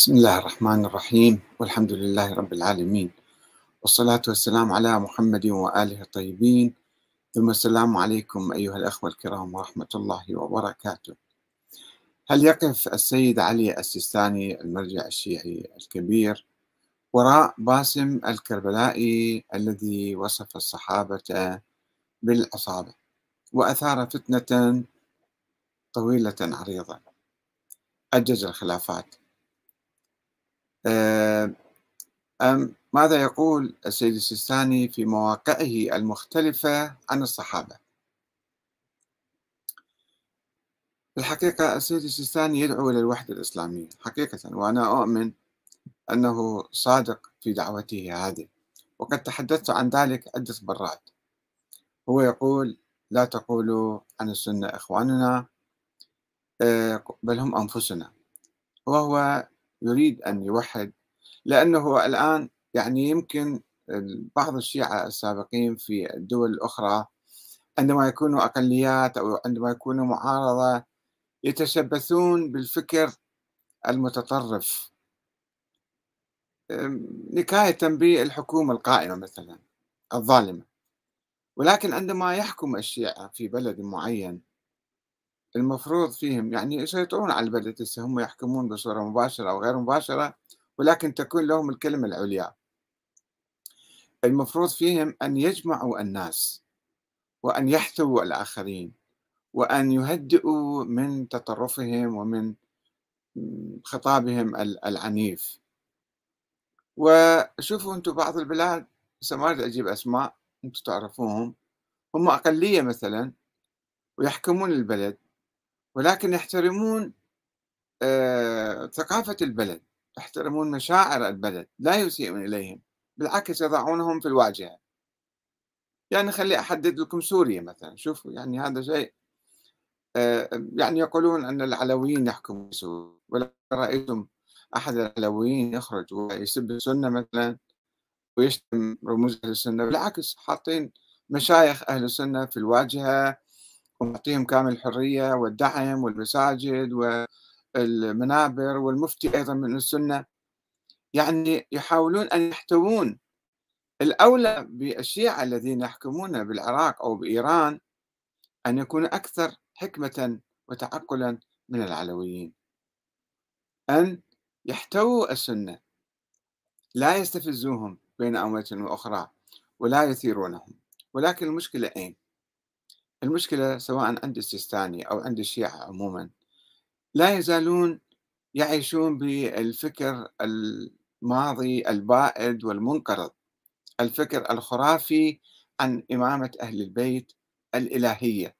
بسم الله الرحمن الرحيم والحمد لله رب العالمين والصلاة والسلام على محمد وآله الطيبين ثم السلام عليكم أيها الأخوة الكرام ورحمة الله وبركاته. هل يقف السيد علي السيستاني المرجع الشيعي الكبير وراء باسم الكربلائي الذي وصف الصحابة بالعصابة وأثار فتنة طويلة عريضة؟ أجج الخلافات. آه، ماذا يقول السيد السيستاني في مواقعه المختلفة عن الصحابة؟ الحقيقة السيد السيستاني يدعو إلى الوحدة الإسلامية حقيقة وأنا أؤمن أنه صادق في دعوته هذه وقد تحدثت عن ذلك عدة مرات. هو يقول لا تقولوا عن السنة إخواننا آه، بل هم أنفسنا. وهو يريد أن يوحد لأنه الآن يعني يمكن بعض الشيعة السابقين في الدول الأخرى عندما يكونوا أقليات أو عندما يكونوا معارضة يتشبثون بالفكر المتطرف. نكاية بالحكومة القائمة مثلا الظالمة. ولكن عندما يحكم الشيعة في بلد معين المفروض فيهم يعني يسيطرون على البلد هسه هم يحكمون بصورة مباشرة أو غير مباشرة ولكن تكون لهم الكلمة العليا. المفروض فيهم أن يجمعوا الناس وأن يحتووا الآخرين وأن يهدئوا من تطرفهم ومن خطابهم العنيف. وشوفوا أنتم بعض البلاد ما أجيب أسماء أنتم تعرفوهم هم أقلية مثلا ويحكمون البلد. ولكن يحترمون آه، ثقافة البلد يحترمون مشاعر البلد لا يسيئون إليهم بالعكس يضعونهم في الواجهة. يعني خلي أحدد لكم سوريا مثلا شوفوا يعني هذا شيء آه، يعني يقولون أن العلويين يحكمون سوريا ولا رأيتم أحد العلويين يخرج ويسب السنة مثلا ويشتم رموز أهل السنة؟ بالعكس حاطين مشايخ أهل السنة في الواجهة ونعطيهم كامل الحرية والدعم والمساجد والمنابر والمفتي أيضا من السنة. يعني يحاولون أن يحتوون الأولى بالشيعة الذين يحكمون بالعراق أو بإيران أن يكونوا أكثر حكمة وتعقلا من العلويين. أن يحتووا السنة. لا يستفزوهم بين أمة وأخرى ولا يثيرونهم. ولكن المشكلة أين؟ المشكلة سواء عند السيستاني أو عند الشيعة عموما لا يزالون يعيشون بالفكر الماضي البائد والمنقرض. الفكر الخرافي عن إمامة أهل البيت الإلهية.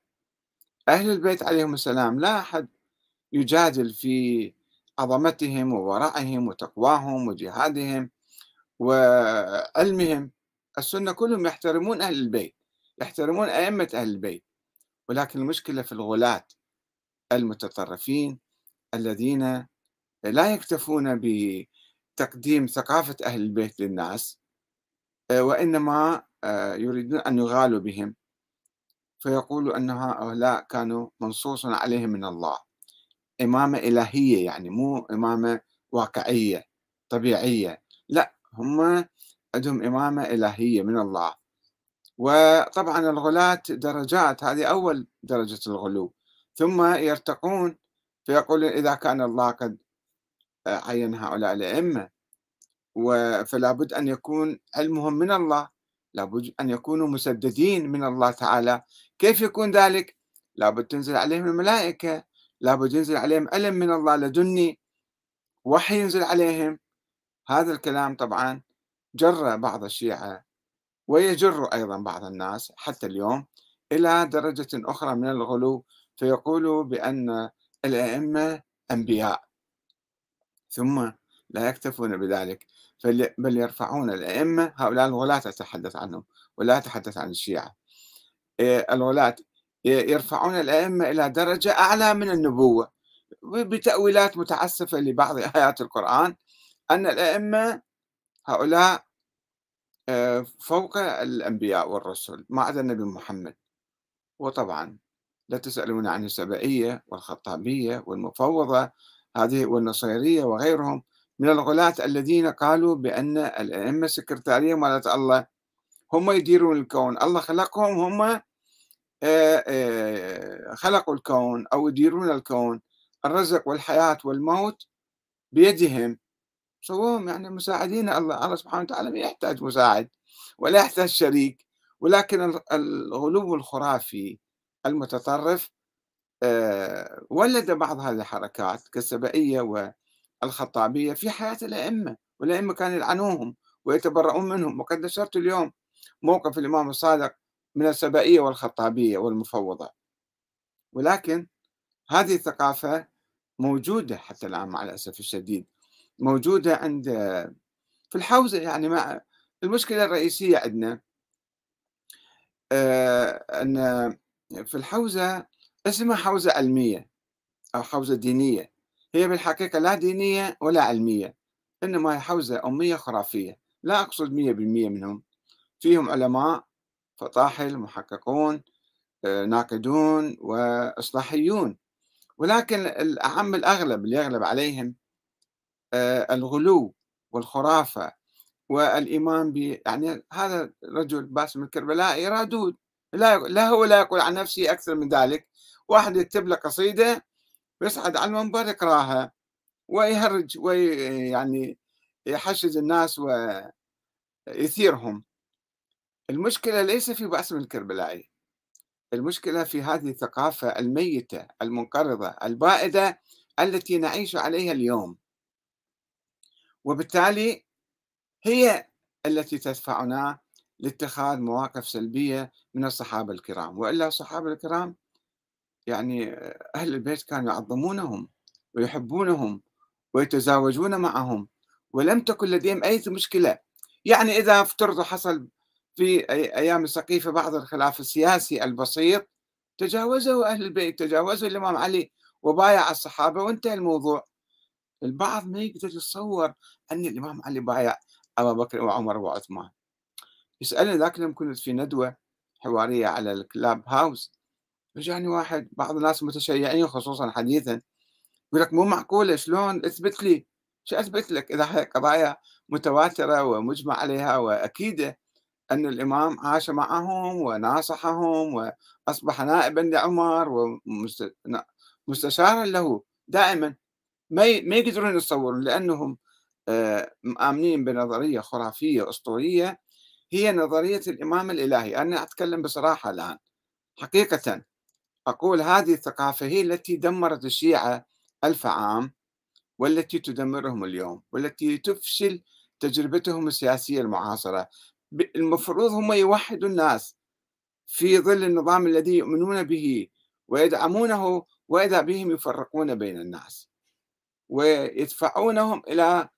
أهل البيت عليهم السلام لا أحد يجادل في عظمتهم وورعهم وتقواهم وجهادهم وعلمهم. السنة كلهم يحترمون أهل البيت يحترمون أئمة أهل البيت. ولكن المشكلة في الغلاة المتطرفين الذين لا يكتفون بتقديم ثقافة أهل البيت للناس آه، وإنما آه، يريدون أن يغالوا بهم. فيقولوا أن هؤلاء كانوا منصوص عليهم من الله. إمامة إلهية يعني مو إمامة واقعية طبيعية. لا هم عندهم إمامة إلهية من الله. وطبعا الغلاة درجات هذه أول درجة الغلو. ثم يرتقون فيقول إذا كان الله قد عين هؤلاء الأئمة فلا بد أن يكون علمهم من الله لابد أن يكونوا مسددين من الله تعالى. كيف يكون ذلك؟ لابد تنزل عليهم الملائكة لابد ينزل عليهم علم من الله لدني وحي ينزل عليهم. هذا الكلام طبعا جر بعض الشيعة ويجر أيضا بعض الناس حتى اليوم إلى درجة أخرى من الغلو فيقول بأن الأئمة أنبياء. ثم لا يكتفون بذلك بل يرفعون الأئمة هؤلاء الغلاة أتحدث عنهم ولا أتحدث عن الشيعة. إيه، الغلاة يرفعون الأئمة إلى درجة أعلى من النبوة. بتأويلات متعسفة لبعض آيات القرآن أن الأئمة هؤلاء آه، فوق الأنبياء والرسل ما عدا النبي محمد. وطبعا لا تسألون عن السبائية والخطابية والمفوضة هذه والنصيرية وغيرهم من الغلاة الذين قالوا بأن الأئمة السكرتارية مالت الله هم يديرون الكون. الله خلقهم هم خلقوا الكون أو يديرون الكون. الرزق والحياة والموت بيدهم. سووهم يعني مساعدين الله الله سبحانه وتعالى ما يحتاج مساعد ولا يحتاج شريك. ولكن الغلو الخرافي المتطرف ولد بعض هذه الحركات كالسبائية والخطابية في حياة الأئمة والأئمة كانوا يلعنوهم ويتبرؤون منهم. وقد نشرت اليوم موقف الإمام الصادق من السبائية والخطابية والمفوضة. ولكن هذه الثقافة موجودة حتى الآن مع الأسف الشديد. موجودة عند في الحوزة يعني مع المشكلة الرئيسية عندنا آه، أن في الحوزة اسمها حوزة علمية أو حوزة دينية. هي بالحقيقة لا دينية ولا علمية إنما هي حوزة أمية خرافية. لا أقصد مية بالمية منهم. فيهم علماء فطاحل محققون آه، ناقدون وإصلاحيون. ولكن الأعم الأغلب اللي يغلب عليهم الغلو والخرافة والإيمان ب يعني هذا الرجل باسم الكربلائي رادود لا لا هو لا يقول عن نفسه أكثر من ذلك. واحد يكتب له قصيدة ويصعد على المنبر يقراها ويهرج ويعني يحشد الناس ويثيرهم. المشكلة ليس في باسم الكربلائي المشكلة في هذه الثقافة الميتة المنقرضة البائدة التي نعيش عليها اليوم. وبالتالي هي التي تدفعنا لاتخاذ مواقف سلبية من الصحابة الكرام. وإلا الصحابة الكرام يعني أهل البيت كانوا يعظمونهم ويحبونهم ويتزاوجون معهم ولم تكن لديهم أي مشكلة. يعني إذا افترضوا حصل في أيام السقيفة بعض الخلاف السياسي البسيط تجاوزوا أهل البيت تجاوزوا الإمام علي وبايع الصحابة وانتهى الموضوع. البعض ما يقدر يتصور أن الإمام علي بايع أبا بكر وعمر وعثمان. يسألني ذاك اليوم كنت في ندوة حوارية على الكلاب هاوس رجعني واحد بعض الناس متشيعين خصوصا حديثا يقول لك مو معقولة شلون؟ أثبت لي. شو أثبت لك؟ إذا هي قضايا متواترة ومجمع عليها وأكيدة أن الإمام عاش معهم وناصحهم وأصبح نائبا لعمر ومستشارا له دائما. ما ما يقدرون يتصورون لأنهم آه، مآمنين بنظرية خرافية أسطورية هي نظرية الإمام الإلهي. أنا أتكلم بصراحة الآن. حقيقة أقول هذه الثقافة هي التي دمرت الشيعة ألف عام والتي تدمرهم اليوم والتي تفشل تجربتهم السياسية المعاصرة. المفروض هم يوحدوا الناس في ظل النظام الذي يؤمنون به ويدعمونه وإذا بهم يفرقون بين الناس. ويدفعونهم إلى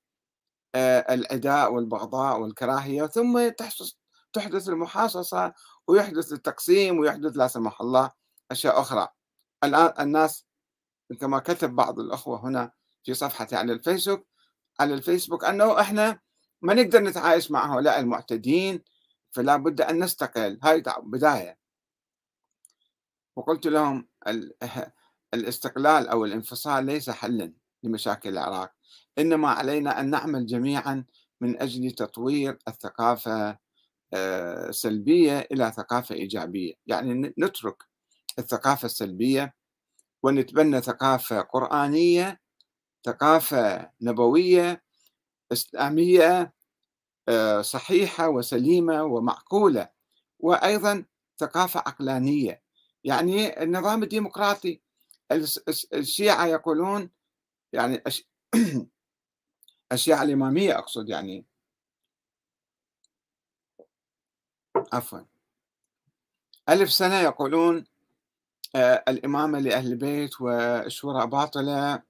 آه، العداء والبغضاء والكراهية ثم تحدث المحاصصة ويحدث التقسيم ويحدث لا سمح الله أشياء أخرى. الآن الناس كما كتب بعض الأخوة هنا في صفحتي على الفيسبوك على الفيسبوك أنه إحنا ما نقدر نتعايش مع هؤلاء المعتدين فلا بد أن نستقل. هاي بداية. وقلت لهم الاستقلال أو الانفصال ليس حلا. لمشاكل العراق. إنما علينا أن نعمل جميعا من أجل تطوير الثقافة آه، سلبية إلى ثقافة إيجابية. يعني نترك الثقافة السلبية ونتبنى ثقافة قرآنية ثقافة نبوية إسلامية آه، صحيحة وسليمة ومعقولة وأيضا ثقافة عقلانية. يعني النظام الديمقراطي الشيعة يقولون يعني الشيعة الإمامية أقصد يعني. عفوا. ألف سنة يقولون آه، الإمامة لأهل البيت والشورى باطلة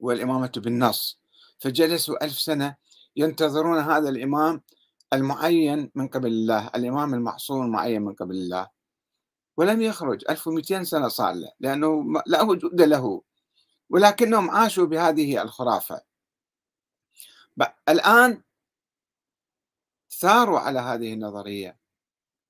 والإمامة بالنص. فجلسوا ألف سنة ينتظرون هذا الإمام المعين من قبل الله الإمام المعصوم المعين من قبل الله. ولم يخرج. 1200 سنة صار له لأنه لا وجود له. ولكنهم عاشوا بهذه الخرافة. الآن ثاروا على هذه النظرية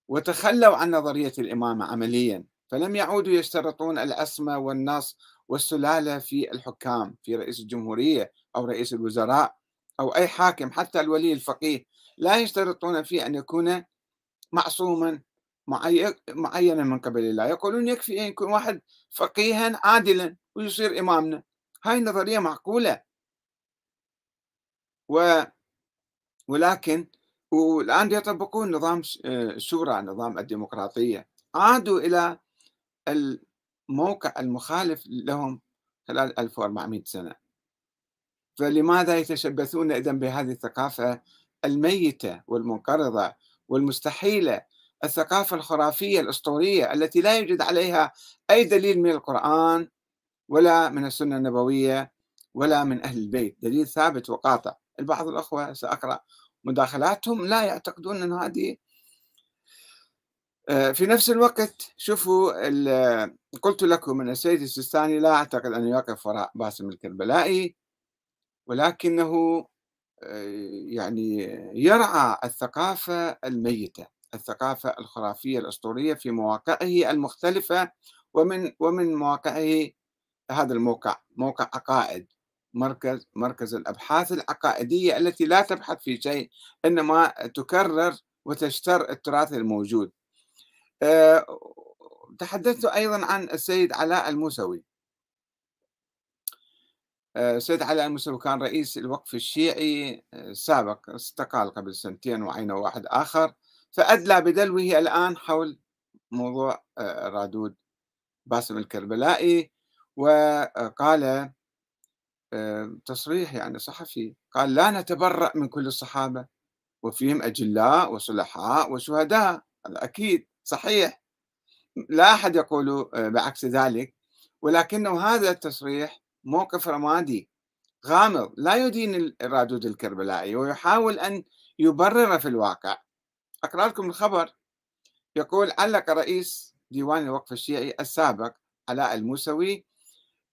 وتخلوا عن نظرية الإمامة عمليا فلم يعودوا يشترطون العصمة والنص والسلالة في الحكام في رئيس الجمهورية أو رئيس الوزراء أو أي حاكم حتى الولي الفقيه لا يشترطون فيه أن يكون معصوما معينا من قبل الله. يقولون يكفي أن يكون واحد فقيها عادلا ويصير إمامنا. هاي النظرية معقولة. و ولكن والآن يطبقون نظام الشورى نظام الديمقراطية. عادوا إلى الموقع المخالف لهم خلال 1400 سنة. فلماذا يتشبثون إذا بهذه الثقافة الميتة والمنقرضة والمستحيلة الثقافة الخرافية الأسطورية التي لا يوجد عليها أي دليل من القرآن ولا من السنة النبوية ولا من أهل البيت. دليل ثابت وقاطع. البعض الأخوة سأقرأ مداخلاتهم لا يعتقدون أن هذه آه، في نفس الوقت شوفوا قلت لكم أن السيد السيستاني لا أعتقد أنه يقف وراء باسم الكربلائي ولكنه آه، يعني يرعى الثقافة الميتة. الثقافة الخرافية الأسطورية في مواقعه المختلفة ومن ومن مواقعه هذا الموقع موقع عقائد مركز مركز الأبحاث العقائدية التي لا تبحث في شيء إنما تكرر وتشتر التراث الموجود. آه، تحدثت أيضا عن السيد علاء الموسوي. آه، السيد علاء الموسوي كان رئيس الوقف الشيعي السابق آه، استقال قبل سنتين وعينه واحد آخر فادلى بدلوه الآن حول موضوع رادود باسم الكربلائي وقال تصريح يعني صحفي قال لا نتبرأ من كل الصحابة وفيهم أجلاء وصلحاء وشهداء. أكيد صحيح. لا أحد يقول آه، بعكس ذلك ولكنه هذا التصريح موقف رمادي غامض لا يدين الرادود الكربلائي ويحاول أن يبرر في الواقع. أقرأ لكم الخبر. يقول علق رئيس ديوان الوقف الشيعي السابق علاء الموسوي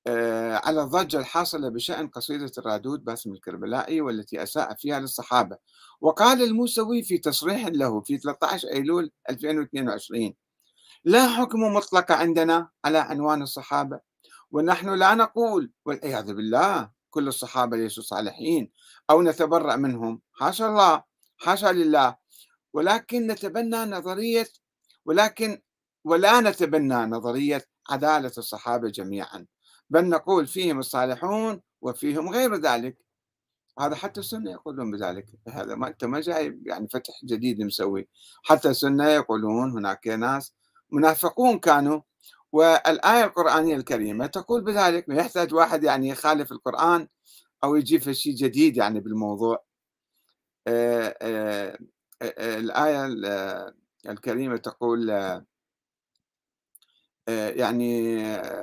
آه، على الضجة الحاصلة بشأن قصيدة الرادود باسم الكربلائي والتي أساء فيها للصحابة. وقال الموسوي في تصريح له في 13 أيلول 2022 لا حكم مطلق عندنا على عنوان الصحابة ونحن لا نقول والعياذ بالله كل الصحابة ليسوا صالحين أو نتبرأ منهم. حاشا الله حاشا لله ولكن نتبنى نظرية ولكن ولا نتبنى نظرية عدالة الصحابة جميعا. بل نقول فيهم الصالحون وفيهم غير ذلك. هذا حتى السنة يقولون بذلك. هذا ما أنت ما جاي يعني فتح جديد مسوي. حتى السنة يقولون هناك ناس منافقون كانوا. والآية القرآنية الكريمة تقول بذلك ما يحتاج واحد يعني يخالف القرآن أو يجيب شيء جديد يعني بالموضوع. آآ آآ آآ الآية الكريمة تقول يعني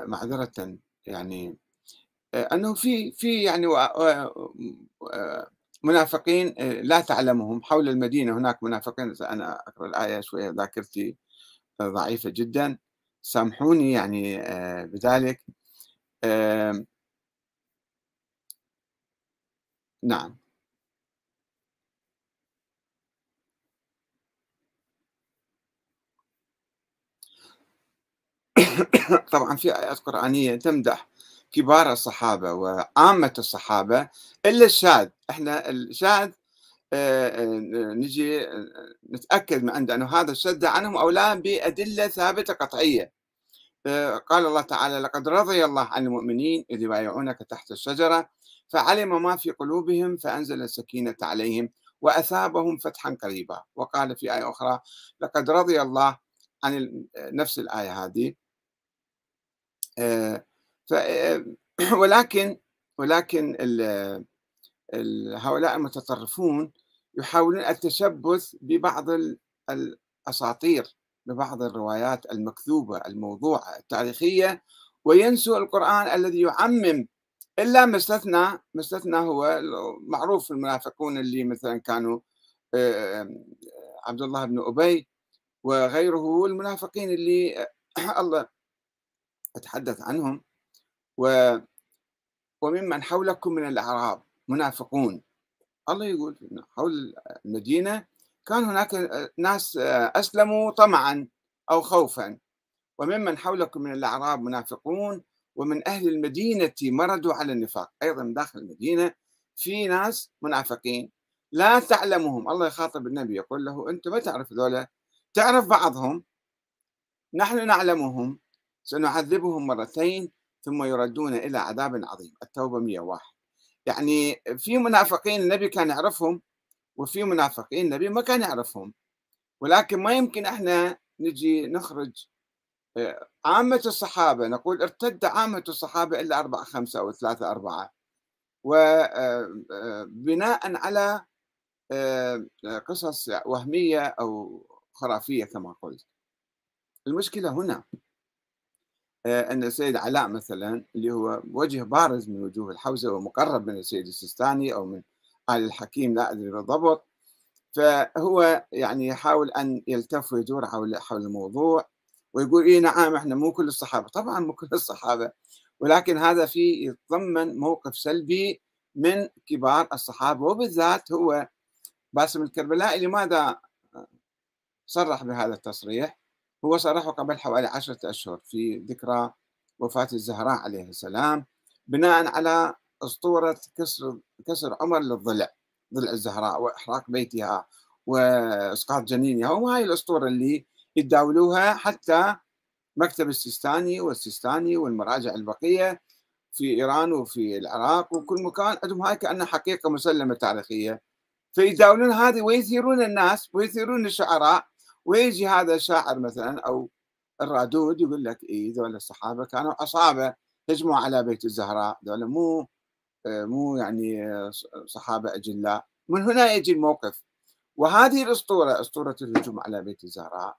معذرة يعني أنه في في يعني منافقين لا تعلمهم حول المدينة. هناك منافقين أنا أقرأ الآية شوية ذاكرتي ضعيفة جدا. سامحوني يعني بذلك. نعم. طبعا في آيات قرآنية تمدح كبار الصحابة وعامة الصحابة. إلا الشاذ إحنا الشاذ آه، آه، نجي نتأكد من عند أنه هذا الشذ عنهم أو لا بأدلة ثابتة قطعية. آه، قال الله تعالى لقد رضي الله عن المؤمنين إذ يبايعونك تحت الشجرة فعلم ما في قلوبهم فأنزل السكينة عليهم وأثابهم فتحا قريبا. وقال في آية أخرى لقد رضي الله عن نفس الآية هذه. آه، آه، ولكن ولكن هؤلاء المتطرفون يحاولون التشبث ببعض الأساطير ببعض الروايات المكذوبة الموضوعه التاريخية وينسوا القرآن الذي يعمم إلا ما استثنى ما استثنى هو معروف المنافقون اللي مثلا كانوا آه، عبد الله بن أبي وغيره المنافقين اللي الله أتحدث عنهم و وممن حولكم من الأعراب منافقون. الله يقول حول المدينة كان هناك ناس أسلموا طمعا أو خوفا. وممن حولكم من الأعراب منافقون ومن أهل المدينة مردوا على النفاق. أيضا داخل المدينة في ناس منافقين. لا تعلمهم. الله يخاطب النبي يقول له أنت ما تعرف ذولا؟ تعرف بعضهم؟ نحن نعلمهم. سنعذبهم مرتين ثم يردون إلى عذاب عظيم. التوبة 101 يعني في منافقين النبي كان يعرفهم وفي منافقين النبي ما كان يعرفهم. ولكن ما يمكن إحنا نجي نخرج آه، عامة الصحابة نقول ارتد عامة الصحابة إلا أربعة خمسة أو ثلاثة أربعة. وبناء آه، آه، على قصص وهمية أو خرافية كما قلت. المشكلة هنا. أن السيد علاء مثلا اللي هو وجه بارز من وجوه الحوزة ومقرب من السيد السيستاني أو من آل الحكيم لا أدري بالضبط. فهو يعني يحاول أن يلتف ويدور حول حول الموضوع ويقول إيه نعم إحنا مو كل الصحابة. طبعا مو كل الصحابة ولكن هذا في يتضمن موقف سلبي من كبار الصحابة. وبالذات هو باسم الكربلائي لماذا صرح بهذا التصريح؟ هو صرحه قبل حوالي عشرة أشهر في ذكرى وفاة الزهراء عليه السلام بناء على أسطورة كسر كسر عمر للضلع ضلع الزهراء وإحراق بيتها وإسقاط جنينها وهاي الأسطورة اللي يتداولوها حتى مكتب السيستاني والسيستاني والمراجع البقية في إيران وفي العراق وكل مكان عندهم هاي كأنها حقيقة مسلمة تاريخية فيداولون هذه ويثيرون الناس ويثيرون الشعراء ويجي هذا الشاعر مثلا أو الرادود يقول لك إيه ذول الصحابة كانوا عصابة هجموا على بيت الزهراء ذول مو مو يعني صحابة أجلاء. من هنا يجي الموقف. وهذه الأسطورة أسطورة الهجوم على بيت الزهراء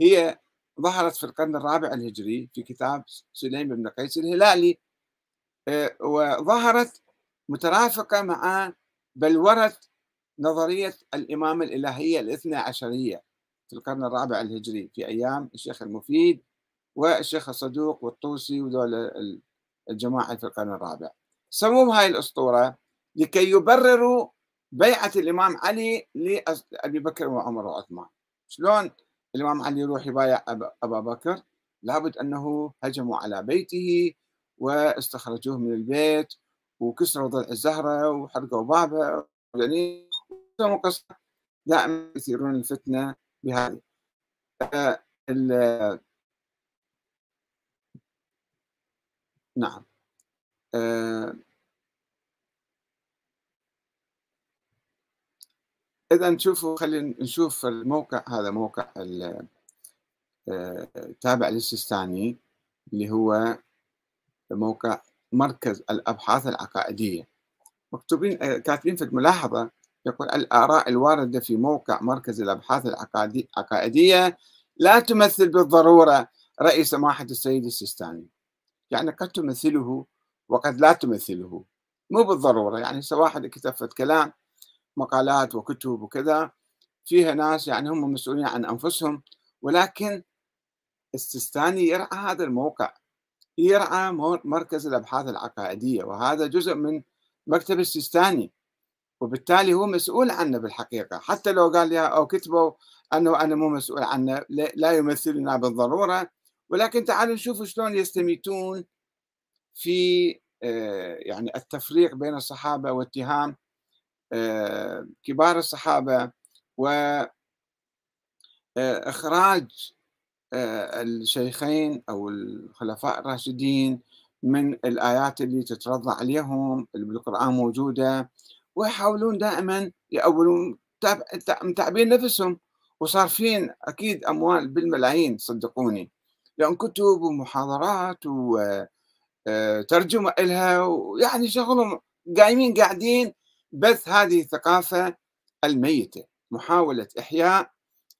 هي ظهرت في القرن الرابع الهجري في كتاب سليم بن قيس الهلالي آه، وظهرت مترافقة مع بلورة نظرية الإمامة الإلهية الاثنى عشرية. في القرن الرابع الهجري في أيام الشيخ المفيد والشيخ الصدوق والطوسي وذول الجماعة في القرن الرابع. سموهم هاي الأسطورة لكي يبرروا بيعة الإمام علي لأبي بكر وعمر وعثمان. شلون الإمام علي يروح يبايع أبا بكر؟ لابد أنه هجموا على بيته واستخرجوه من البيت وكسروا ضلع الزهرة وحرقوا بابه. يعني دائما يثيرون الفتنة بهذه نعم. إذا نشوفوا خلينا نشوف الموقع هذا موقع التابع للسيستاني اللي هو موقع مركز الأبحاث العقائدية. مكتوبين كاتبين في الملاحظة يقول الآراء الواردة في موقع مركز الأبحاث العقائدية لا تمثل بالضرورة رأي سماحة السيد السيستاني. يعني قد تمثله وقد لا تمثله. مو بالضرورة يعني واحد كتب كلام مقالات وكتب وكذا فيها ناس يعني هم مسؤولين عن أنفسهم ولكن السيستاني يرعى هذا الموقع. يرعى مركز الأبحاث العقائدية وهذا جزء من مكتب السيستاني. وبالتالي هو مسؤول عنه بالحقيقة. حتى لو قال لي أو كتبوا أنه أنا مو مسؤول عنه لا يمثلنا بالضرورة. ولكن تعالوا نشوف شلون يستميتون في آه، يعني التفريق بين الصحابة واتهام آه، كبار الصحابة وإخراج آه، الشيخين أو الخلفاء الراشدين من الآيات اللي تترضى عليهم اللي بالقرآن موجودة. ويحاولون دائما يأولون متعبين نفسهم. وصارفين أكيد أموال بالملايين صدقوني. لأن كتب ومحاضرات وترجمة آه، إلها ويعني شغلهم قايمين قاعدين. بث هذه الثقافة الميتة محاولة إحياء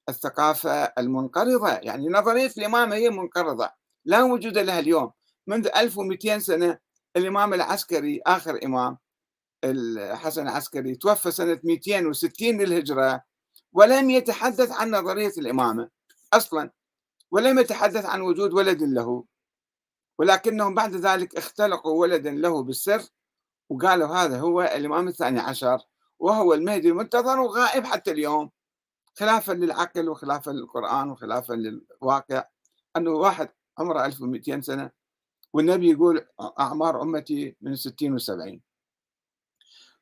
الثقافة المنقرضة. يعني نظرية الإمامة هي منقرضة لا وجود لها اليوم. منذ 1200 سنة الإمام العسكري آخر إمام الحسن العسكري توفى سنة 260 للهجرة ولم يتحدث عن نظرية الإمامة أصلا ولم يتحدث عن وجود ولد له. ولكنهم بعد ذلك اختلقوا ولدا له بالسر وقالوا هذا هو الإمام الثاني عشر وهو المهدي المنتظر وغائب حتى اليوم خلافا للعقل وخلافا للقرآن وخلافا للواقع. أنه واحد عمره 1200 سنة والنبي يقول أعمار أمتي من 60 و 70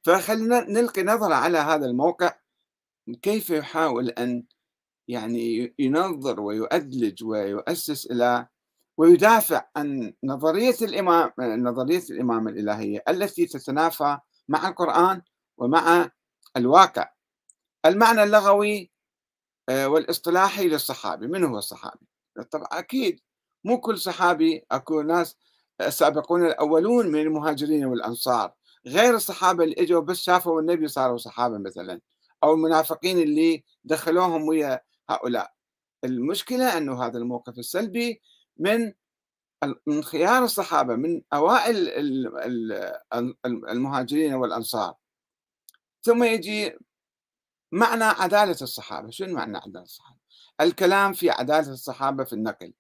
فخلينا نلقي نظرة على هذا الموقع كيف يحاول أن يعني ينظر ويؤدلج ويؤسس إلى ويدافع عن نظرية الإمام نظرية الإمامة الإلهية التي تتنافى مع القرآن ومع الواقع. المعنى اللغوي آه، والاصطلاحي للصحابي. من هو الصحابي؟ طبعا أكيد مو كل صحابي أكو ناس السابقون الأولون من المهاجرين والأنصار. غير الصحابة اللي إجوا بس شافوا النبي صاروا صحابة مثلا أو المنافقين اللي دخلوهم ويا هؤلاء. المشكلة أنه هذا الموقف السلبي من من خيار الصحابة من أوائل المهاجرين والأنصار. ثم يجي معنى عدالة الصحابة. شنو معنى عدالة الصحابة؟ الكلام في عدالة الصحابة في النقل.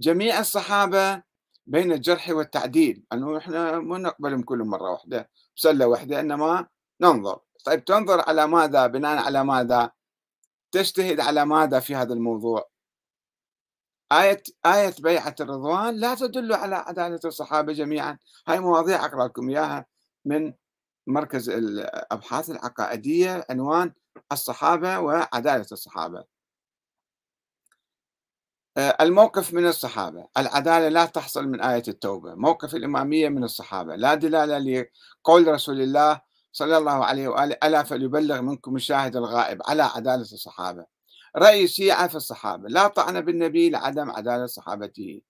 جميع الصحابة بين الجرح والتعديل أنه إحنا مو نقبلهم كل مرة واحدة بسلة واحدة إنما ننظر. طيب تنظر على ماذا؟ بناء على ماذا؟ تجتهد على ماذا في هذا الموضوع؟ آية آية بيعة الرضوان لا تدل على عدالة الصحابة جميعا. هاي مواضيع أقرأ لكم إياها من مركز الأبحاث العقائدية عنوان الصحابة وعدالة الصحابة. الموقف من الصحابة. العدالة لا تحصل من آية التوبة. موقف الإمامية من الصحابة. لا دلالة لقول رسول الله صلى الله عليه وآله ألا فليبلغ منكم الشاهد الغائب؟ على عدالة الصحابة. رأي الشيعة في الصحابة. لا طعن بالنبي لعدم عدالة صحابته.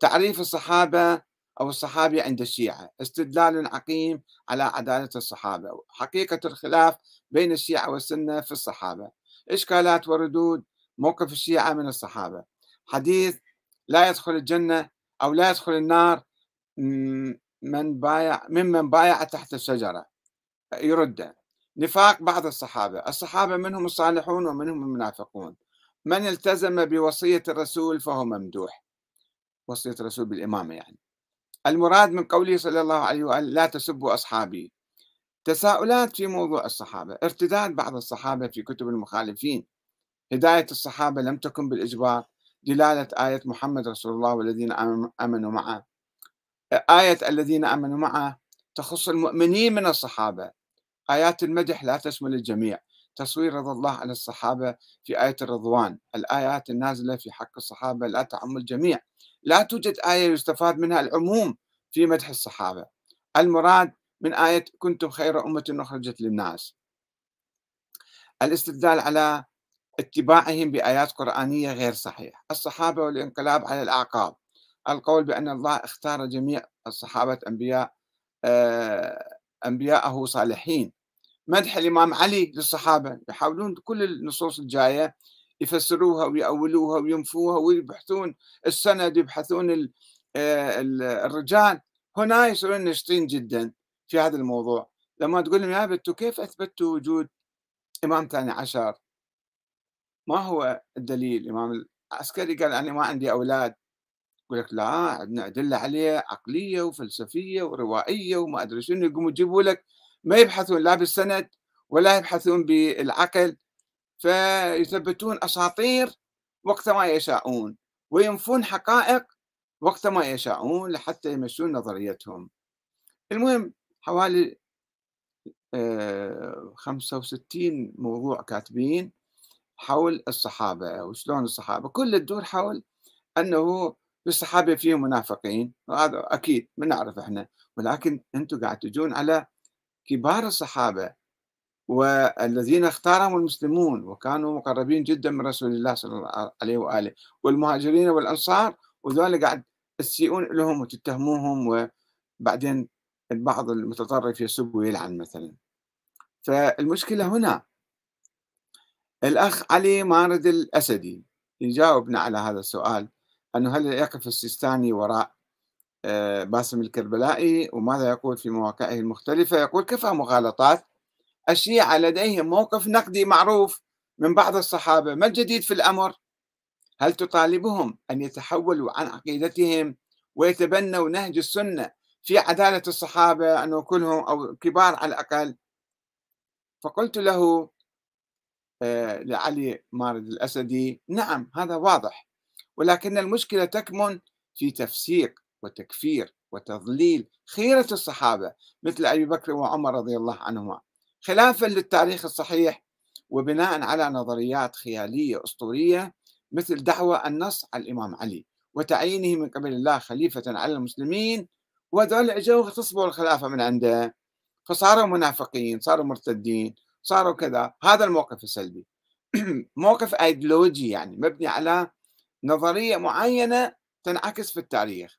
تعريف الصحابة أو الصحابي عند الشيعة. استدلال عقيم على عدالة الصحابة. حقيقة الخلاف بين الشيعة والسنة في الصحابة. إشكالات وردود موقف الشيعة من الصحابة. حديث لا يدخل الجنة أو لا يدخل النار من بايع ممن بايع تحت الشجرة. يرد. نفاق بعض الصحابة. الصحابة منهم الصالحون ومنهم المنافقون. من التزم بوصية الرسول فهو ممدوح. وصية الرسول بالإمامة يعني. المراد من قوله صلى الله عليه وآله لا تسبوا أصحابي. تساؤلات في موضوع الصحابة. ارتداد بعض الصحابة في كتب المخالفين. هداية الصحابة لم تكن بالإجبار دلالة آية محمد رسول الله والذين آمنوا معه. آية الذين آمنوا معه تخص المؤمنين من الصحابة. آيات المدح لا تشمل الجميع. تصوير رضا الله على الصحابة في آية الرضوان. الآيات النازلة في حق الصحابة لا تعم الجميع. لا توجد آية يستفاد منها العموم في مدح الصحابة. المراد من آية كنتم خير أمة أخرجت للناس الاستدلال على اتباعهم بآيات قرآنية غير صحيح الصحابة والانقلاب على الأعقاب. القول بأن الله اختار جميع الصحابة أنبياء آه، أنبياءه صالحين. مدح الإمام علي للصحابة. يحاولون كل النصوص الجاية يفسروها ويأولوها وينفوها ويبحثون السند يبحثون آه، الرجال. هنا يصيرون نشطين جدا في هذا الموضوع. لما تقول لهم يا بنتو كيف أثبتوا وجود إمام ثاني عشر؟ ما هو الدليل الإمام العسكري قال أنا ما عندي أولاد. يقول لك لا عندنا أدلة عليه عقلية وفلسفية وروائية وما أدري شنو يقوموا يجيبوا لك ما يبحثون لا بالسند ولا يبحثون بالعقل فيثبتون أساطير وقت ما يشاءون وينفون حقائق وقت ما يشاءون لحتى يمشون نظريتهم. المهم حوالي 65 آه، موضوع كاتبين حول الصحابة وشلون الصحابة كل الدور حول أنه الصحابة فيهم منافقين وهذا أكيد ما نعرف إحنا ولكن أنتم قاعد تجون على كبار الصحابة والذين اختارهم المسلمون وكانوا مقربين جدا من رسول الله صلى الله عليه وآله والمهاجرين والأنصار وذولا قاعد تسيئون لهم وتتهموهم وبعدين البعض المتطرف يسب ويلعن مثلا. فالمشكلة هنا الأخ علي مارد الأسدي. يجاوبنا على هذا السؤال أنه هل يقف السيستاني وراء آه، باسم الكربلائي؟ وماذا يقول في مواقعه المختلفة؟ يقول كفى مغالطات الشيعة لديهم موقف نقدي معروف من بعض الصحابة ما الجديد في الأمر؟ هل تطالبهم أن يتحولوا عن عقيدتهم ويتبنوا نهج السنة في عدالة الصحابة أنه كلهم أو كبار على الأقل؟ فقلت له لعلي مارد الأسدي. نعم هذا واضح. ولكن المشكلة تكمن في تفسيق وتكفير وتضليل خيرة الصحابة مثل أبي بكر وعمر رضي الله عنهما. خلافا للتاريخ الصحيح وبناء على نظريات خيالية أسطورية مثل دعوى النص على الإمام علي وتعيينه من قبل الله خليفة على المسلمين وذول اجوا اغتصبوا الخلافة من عنده. فصاروا منافقين صاروا مرتدين. صاروا كذا. هذا الموقف السلبي. موقف ايديولوجي يعني مبني على نظرية معينة تنعكس في التاريخ.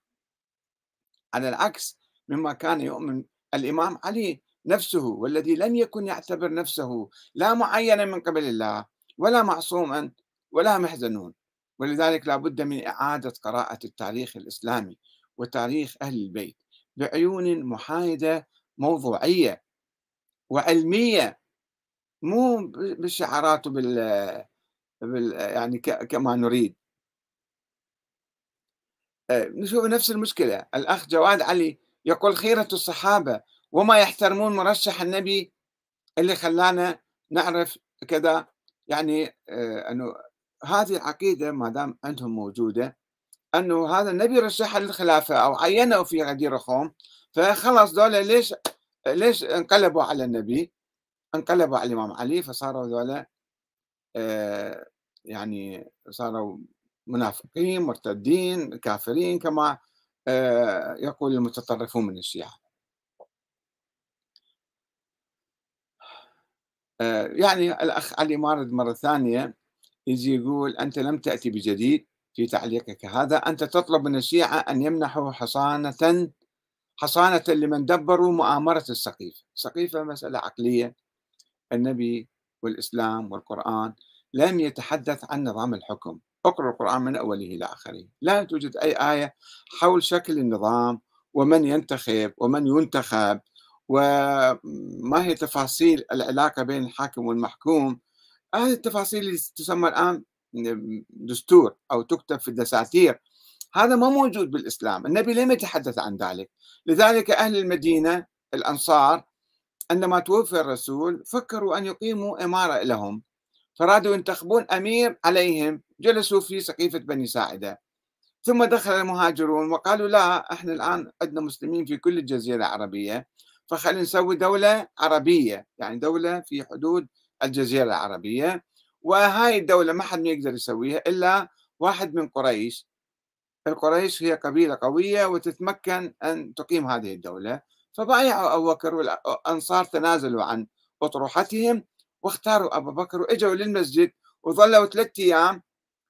على العكس مما كان يؤمن الإمام علي نفسه والذي لم يكن يعتبر نفسه لا معينا من قبل الله ولا معصوما ولا محزنون. ولذلك لا بد من إعادة قراءة التاريخ الإسلامي وتاريخ أهل البيت بعيون محايدة موضوعية وعلمية مو بالشعارات وبال بال يعني كما نريد. آه، نشوف نفس المشكلة. الأخ جواد علي يقول خيرة الصحابة وما يحترمون مرشح النبي اللي خلانا نعرف كذا. يعني آه، أنه هذه العقيدة ما دام عندهم موجودة أنه هذا النبي رشحها للخلافة أو عينه في غدير خوم فخلص دولة ليش ليش انقلبوا على النبي؟ انقلبوا على الإمام علي فصاروا ذولا آه، يعني صاروا منافقين مرتدين كافرين كما آه، يقول المتطرفون من الشيعة. آه، يعني الأخ علي مارد مرة ثانية يجي يقول أنت لم تأتي بجديد في تعليقك هذا أنت تطلب من الشيعة أن يمنحوا حصانة حصانة لمن دبروا مؤامرة السقيفة. السقيفة مسألة عقلية. النبي والإسلام والقرآن لم يتحدث عن نظام الحكم. اقرأ القرآن من أوله إلى آخره. لا توجد أي آية حول شكل النظام ومن ينتخب ومن ينتخب وما هي تفاصيل العلاقة بين الحاكم والمحكوم. هذه التفاصيل اللي تسمى الآن دستور أو تكتب في الدساتير. هذا ما موجود بالإسلام. النبي لم يتحدث عن ذلك. لذلك أهل المدينة الأنصار عندما توفي الرسول فكروا أن يقيموا إمارة لهم. فرادوا ينتخبون أمير عليهم جلسوا في سقيفة بني ساعدة. ثم دخل المهاجرون وقالوا لا إحنا الآن عندنا مسلمين في كل الجزيرة العربية فخلينا نسوي دولة عربية يعني دولة في حدود الجزيرة العربية. وهاي الدولة ما حد يقدر يسويها إلا واحد من قريش. القريش هي قبيلة قوية وتتمكن أن تقيم هذه الدولة. فبايعوا أبو بكر والأنصار تنازلوا عن أطروحتهم واختاروا أبو بكر وإجوا للمسجد وظلوا ثلاثة أيام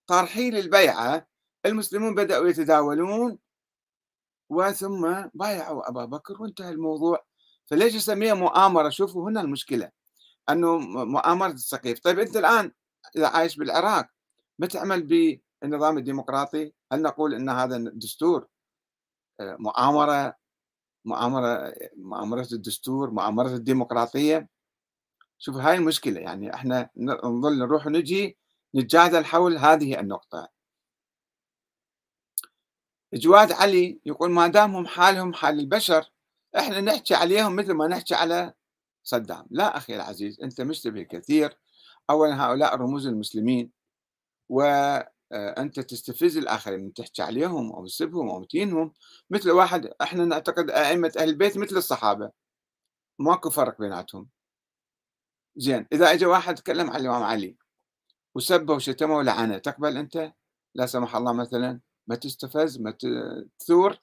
طارحين البيعة المسلمون بدأوا يتداولون وثم بايعوا أبا بكر وانتهى الموضوع. فليش يسميها مؤامرة؟ شوفوا هنا المشكلة أنه مؤامرة السقيف. طيب أنت الآن إذا عايش بالعراق ما تعمل بالنظام الديمقراطي؟ هل نقول أن هذا دستور آه، مؤامرة؟ مؤامرة مؤامرة الدستور مؤامرة الديمقراطية. شوف هاي المشكلة يعني إحنا نظل نروح ونجي نتجادل حول هذه النقطة. جواد علي يقول ما دامهم حالهم حال البشر إحنا نحكي عليهم مثل ما نحكي على صدام. لا أخي العزيز أنت مشتبه كثير. أولا هؤلاء رموز المسلمين وأنت تستفز الآخرين من تحكي عليهم أو تسبهم أو تهينهم مثل واحد إحنا نعتقد أئمة أهل البيت مثل الصحابة. ماكو فرق بيناتهم. زين إذا اجى واحد تكلم عن الإمام علي وسبه وشتمه ولعنه تقبل أنت؟ لا سمح الله مثلا. ما تستفز ما تثور؟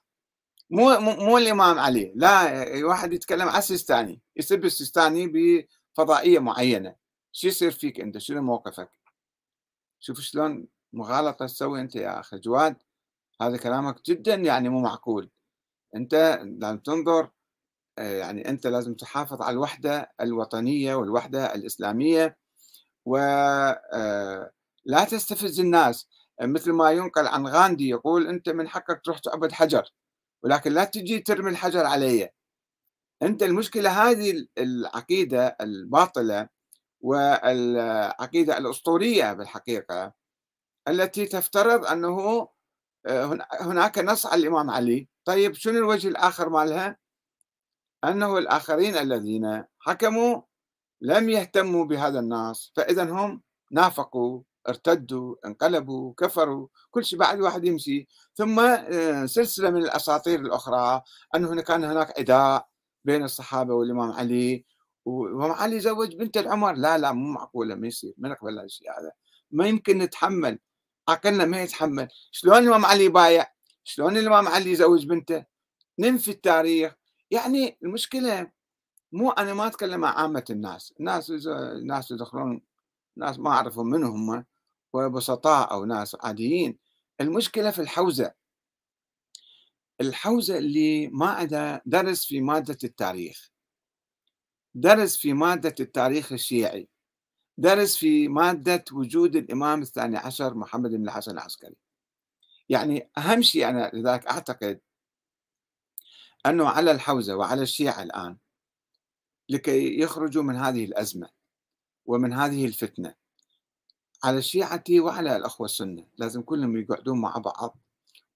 مو مو الإمام علي لا واحد يتكلم على السيستاني يسب السيستاني بفضائية معينة. شو يصير فيك أنت؟ شنو موقفك؟ شوف شلون مغالطة تسوي أنت يا أخي. جواد هذا كلامك جدا يعني مو معقول. أنت لازم تنظر آه، يعني أنت لازم تحافظ على الوحدة الوطنية والوحدة الإسلامية ولا آه، تستفز الناس. مثل ما ينقل عن غاندي يقول أنت من حقك تروح تعبد حجر ولكن لا تجي ترمي الحجر علي. أنت المشكلة هذه العقيدة الباطلة والعقيدة الأسطورية بالحقيقة. التي تفترض أنه آه، هناك نص على الإمام علي. طيب شنو الوجه الآخر مالها؟ أنه الآخرين الذين حكموا لم يهتموا بهذا النص فإذا هم نافقوا ارتدوا انقلبوا كفروا كل شيء بعد واحد يمشي. ثم آه، سلسلة من الأساطير الأخرى أنه كان هناك عداء بين الصحابة والإمام علي. والإمام علي زوج بنت العمر. لا لا مو معقولة ما يصير ما نقبل هالشيء هذا. ما يمكن نتحمل عقلنا ما يتحمل. شلون الإمام علي بايع؟ شلون الإمام علي يزوج بنته؟ ننفي التاريخ. يعني المشكلة مو أنا ما أتكلم مع عامة الناس. الناس الناس يدخلون ناس ما أعرفهم من هم وبسطاء أو ناس عاديين. المشكلة في الحوزة. الحوزة اللي ما عندها درس في مادة التاريخ. درس في مادة التاريخ الشيعي. درس في مادة وجود الإمام الثاني عشر محمد بن الحسن العسكري. يعني أهم شيء أنا لذلك أعتقد أنه على الحوزة وعلى الشيعة الآن لكي يخرجوا من هذه الأزمة ومن هذه الفتنة على الشيعة وعلى الأخوة السنة لازم كلهم يقعدون مع بعض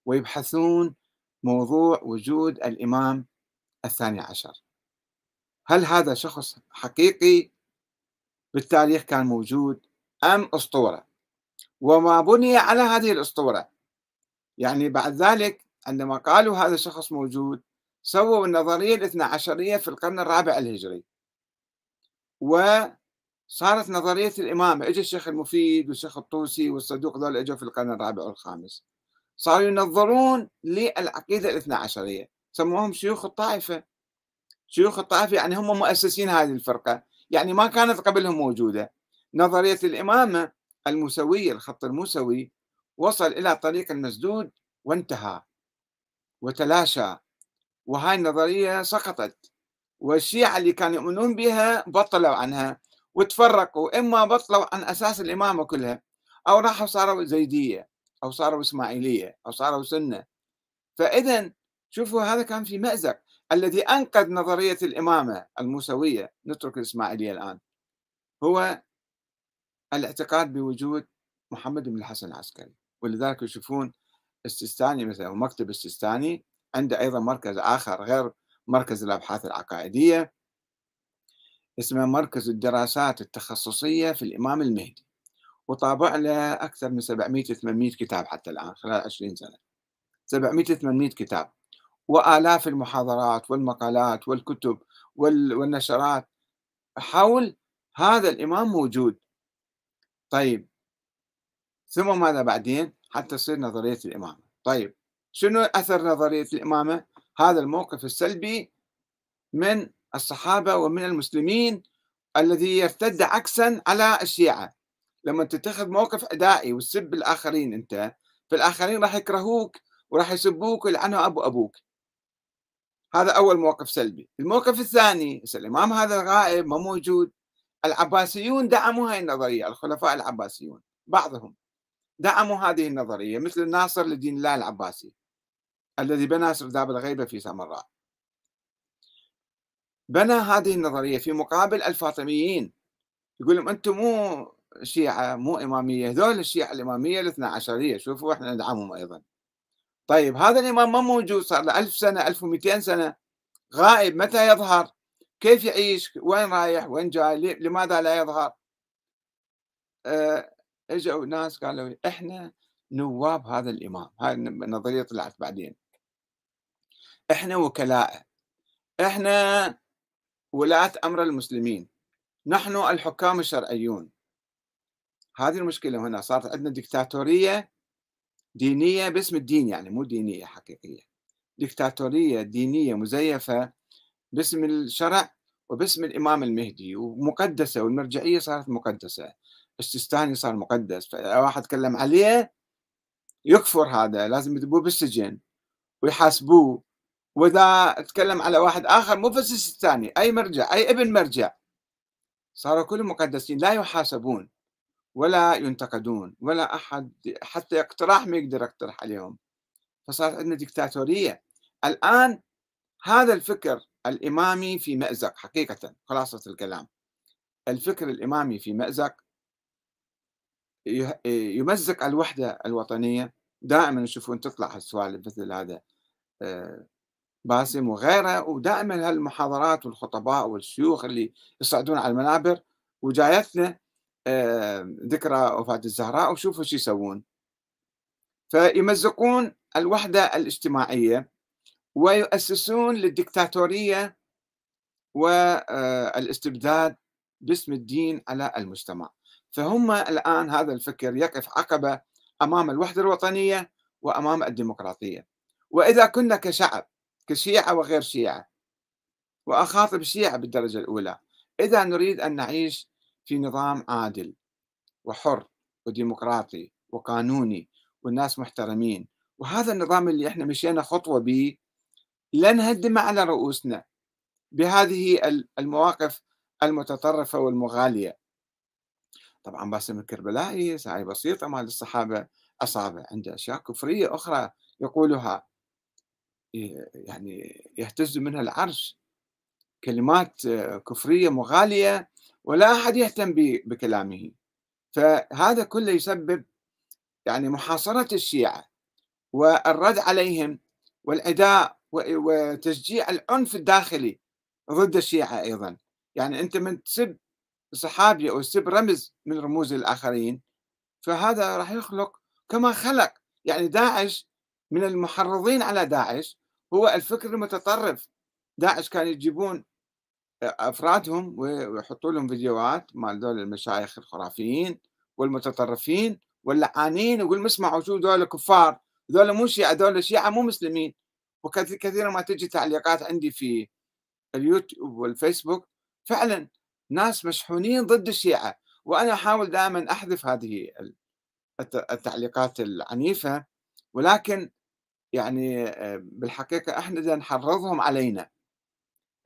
ويبحثون موضوع وجود الإمام الثاني عشر. هل هذا شخص حقيقي بالتاريخ كان موجود أم أسطورة؟ وما بني على هذه الأسطورة. يعني بعد ذلك عندما قالوا هذا الشخص موجود سووا النظرية الاثنى عشرية في القرن الرابع الهجري. وصارت نظرية الإمامة اجى الشيخ المفيد والشيخ الطوسي والصدوق ذول إجوا في القرن الرابع والخامس. صاروا ينظرون للعقيدة الاثنى عشرية سموهم شيوخ الطائفة. شيوخ الطائفة يعني هم مؤسسين هذه الفرقة. يعني ما كانت قبلهم موجودة. نظرية الإمامة الموسوية الخط الموسوي وصل إلى طريق المسدود وانتهى وتلاشى. وهاي النظرية سقطت. والشيعة اللي كانوا يؤمنون بها بطلوا عنها وتفرقوا. إما بطلوا عن أساس الإمامة كلها أو راحوا صاروا زيدية أو صاروا إسماعيلية أو صاروا سنة. فإذا شوفوا هذا كان في مأزق. الذي أنقذ نظرية الإمامة الموسوية نترك الإسماعيلية الآن هو الاعتقاد بوجود محمد بن الحسن العسكري. ولذلك يشوفون السيستاني مثلا ومكتب السيستاني عنده أيضا مركز آخر غير مركز الأبحاث العقائدية اسمه مركز الدراسات التخصصية في الإمام المهدي وطابع له أكثر من 700 800 كتاب حتى الآن خلال 20 سنة. 700 800 كتاب. وآلاف المحاضرات والمقالات والكتب والنشرات. حول هذا الإمام موجود. طيب. ثم ماذا بعدين؟ حتى تصير نظرية الإمامة. طيب. شنو أثر نظرية الإمامة؟ هذا الموقف السلبي من الصحابة ومن المسلمين الذي يرتد عكسا على الشيعة. لما تتخذ موقف أدائي وتسب الآخرين أنت فالآخرين راح يكرهوك وراح يسبوك ويلعنوا أبو أبوك. هذا أول موقف سلبي. الموقف الثاني الإمام هذا غائب ما موجود. العباسيون دعموا هذه النظرية الخلفاء العباسيون بعضهم دعموا هذه النظرية مثل الناصر لدين الله العباسي الذي بنى سرداب الغيبة في سامراء بنى هذه النظرية في مقابل الفاطميين. يقول لهم أنتم مو شيعة مو إمامية هذول الشيعة الإمامية الاثنى عشرية شوفوا إحنا ندعمهم أيضا. طيب هذا الإمام ما موجود صار له 1000 سنة 1200 سنة. غائب متى يظهر؟ كيف يعيش؟ وين رايح؟ وين جاي؟ لماذا لا يظهر؟ أه اجوا ناس قالوا إحنا نواب هذا الإمام. هاي النظريه طلعت بعدين. إحنا وكلاء. إحنا ولاة أمر المسلمين. نحن الحكام الشرعيون. هذه المشكلة هنا صارت عندنا دكتاتوريه دينية باسم الدين يعني مو دينية حقيقية. دكتاتوريه دينية مزيفة باسم الشرع وباسم الإمام المهدي ومقدسة والمرجعية صارت مقدسة السيستاني صار مقدس فواحد تكلم عليه يكفر هذا لازم يذبوه بالسجن ويحاسبوه. وإذا تكلم على واحد آخر مو بس السيستاني أي مرجع أي ابن مرجع صاروا كلهم مقدسين لا يحاسبون. ولا ينتقدون ولا أحد حتى اقتراح ما يقدر يقترح عليهم. فصارت عندنا دكتاتوريه الآن هذا الفكر الإمامي في مأزق حقيقة خلاصة الكلام. الفكر الإمامي في مأزق يمزق الوحدة الوطنية. دائما يشوفون تطلع هالسوالف مثل هذا آه، باسم وغيره ودائما هالمحاضرات والخطباء والشيوخ اللي يصعدون على المنابر. وجايتنا ذكرى وفاة الزهراء وشوفوا شو يسوون. فيمزقون الوحدة الاجتماعية ويؤسسون للدكتاتورية والاستبداد باسم الدين على المجتمع. فهم الآن هذا الفكر يقف عقبة أمام الوحدة الوطنية وأمام الديمقراطية. وإذا كنا كشعب كشيعة وغير شيعة وأخاطب الشيعة بالدرجة الأولى إذا نريد أن نعيش في نظام عادل وحر وديمقراطي وقانوني والناس محترمين. وهذا النظام اللي إحنا مشينا خطوة به لن نهدم على رؤوسنا بهذه المواقف المتطرفة والمغالية. طبعا باسم الكربلائي ساعي بسيطة مال الصحابة أصابع عنده أشياء كفرية أخرى يقولها يعني يهتز منها العرش. كلمات كفرية مغالية ولا أحد يهتم بكلامه. فهذا كله يسبب يعني محاصرة الشيعة والرد عليهم والعداء وتشجيع العنف الداخلي ضد الشيعة أيضا. يعني أنت من تسب صحابي أو تسب رمز من رموز الآخرين فهذا راح يخلق كما خلق. يعني داعش من المحرضين على داعش هو الفكر المتطرف. داعش كانوا يجيبون أفرادهم ويحطوا لهم فيديوهات مال دول المشايخ الخرافيين والمتطرفين واللعانين ويقول اسمعوا شو دول كفار دول مو شيعة دول شيعة مو مسلمين. وكثيرا ما تجي تعليقات عندي في اليوتيوب والفيسبوك. فعلا ناس مشحونين ضد الشيعة. وأنا أحاول دائما أحذف هذه التعليقات العنيفة. ولكن يعني آه، بالحقيقة إحنا نحرضهم علينا.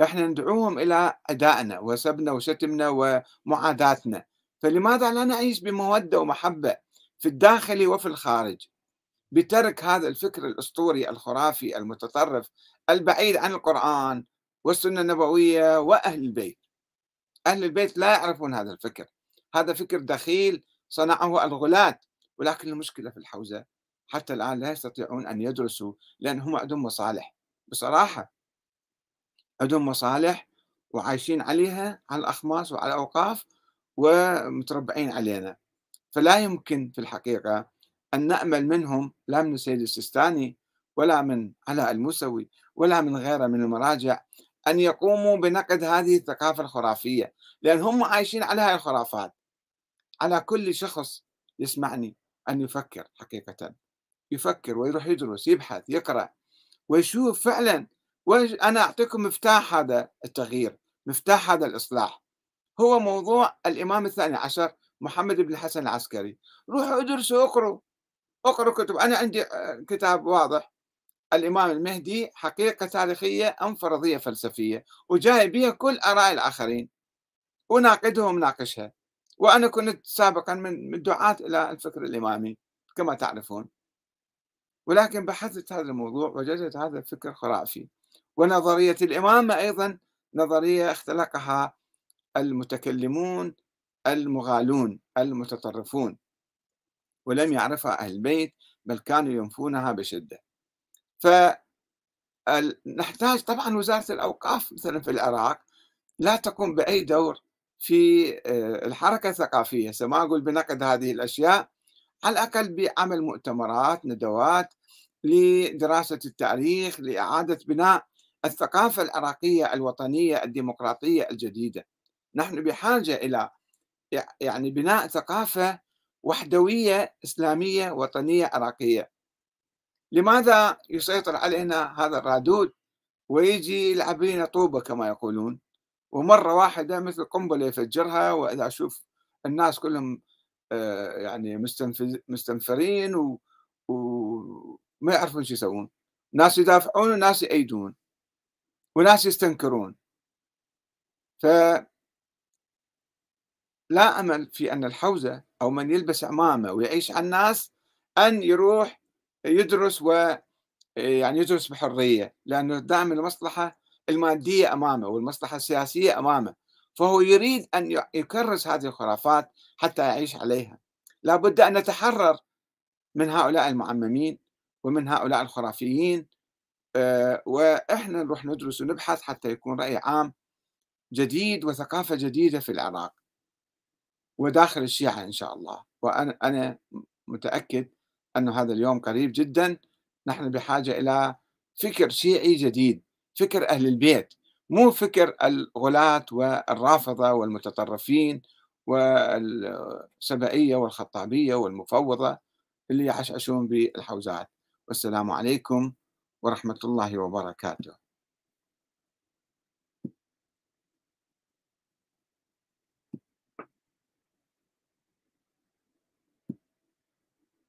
إحنا ندعوهم إلى عدائنا وسبنا وشتمنا ومعاداتنا. فلماذا لا نعيش بمودة ومحبة في الداخل وفي الخارج؟ بترك هذا الفكر الأسطوري الخرافي المتطرف البعيد عن القرآن والسنة النبوية وأهل البيت. أهل البيت لا يعرفون هذا الفكر. هذا فكر دخيل صنعه الغلاة ولكن المشكلة في الحوزة حتى الآن لا يستطيعون أن يدرسوا لأن هم عندهم مصالح بصراحة عندهم مصالح وعايشين عليها على الأخماس وعلى الأوقاف ومتربعين علينا. فلا يمكن في الحقيقة أن نأمل منهم لا من السيد السيستاني ولا من علاء الموسوي ولا من غيره من المراجع أن يقوموا بنقد هذه الثقافة الخرافية لأن هم عايشين على هذه الخرافات. على كل شخص يسمعني أن يفكر حقيقة يفكر ويروح يدرس يبحث يقرأ ويشوف فعلا وأنا أعطيكم مفتاح هذا التغيير مفتاح هذا الإصلاح. هو موضوع الإمام الثاني عشر محمد بن الحسن العسكري. روحوا ادرسوا اقروا اقروا كتب. أنا عندي آه، كتاب واضح. الإمام المهدي حقيقة تاريخية أم فرضية فلسفية وجاي بها كل آراء الآخرين. وناقدها ومناقشها. وأنا كنت سابقا من الدعاة إلى الفكر الإمامي كما تعرفون. ولكن بحثت هذا الموضوع وجدت هذا الفكر خرافي. ونظرية الإمامة أيضا نظرية اختلقها المتكلمون المغالون المتطرفون ولم يعرفها أهل البيت بل كانوا ينفونها بشدة. فنحتاج طبعا وزارة الأوقاف مثلا في العراق لا تقوم بأي دور في آه، الحركة الثقافية. سما أقول بنقد هذه الأشياء على الأقل بعمل مؤتمرات ندوات لدراسة التاريخ لإعادة بناء الثقافة العراقية الوطنية الديمقراطية الجديدة. نحن بحاجة إلى يعني بناء ثقافة وحدوية إسلامية وطنية عراقية. لماذا يسيطر علينا هذا الرادود؟ ويجي يلعب لنا طوبة كما يقولون ومرة واحدة مثل قنبلة يفجرها وإذا أشوف الناس كلهم آه، يعني مستنفرين. وما يعرفون شو يسوون. ناس يدافعون وناس يأيدون. وناس يستنكرون. ف لا أمل في أن الحوزة أو من يلبس عمامة ويعيش على الناس أن يروح يدرس و يعني يدرس بحرية لأنه دائما المصلحة المادية أمامه والمصلحة السياسية أمامه. فهو يريد أن يكرس هذه الخرافات حتى يعيش عليها. لابد أن نتحرر من هؤلاء المعممين ومن هؤلاء الخرافيين وإحنا نروح ندرس ونبحث حتى يكون رأي عام جديد وثقافة جديدة في العراق. وداخل الشيعة إن شاء الله. وأنا أنا متأكد أن هذا اليوم قريب جدا. نحن بحاجة إلى فكر شيعي جديد فكر أهل البيت مو فكر الغلاة والرافضة والمتطرفين والسبائية والخطابية والمفوضة اللي يحشعشون بالحوزات. والسلام عليكم ورحمة الله وبركاته.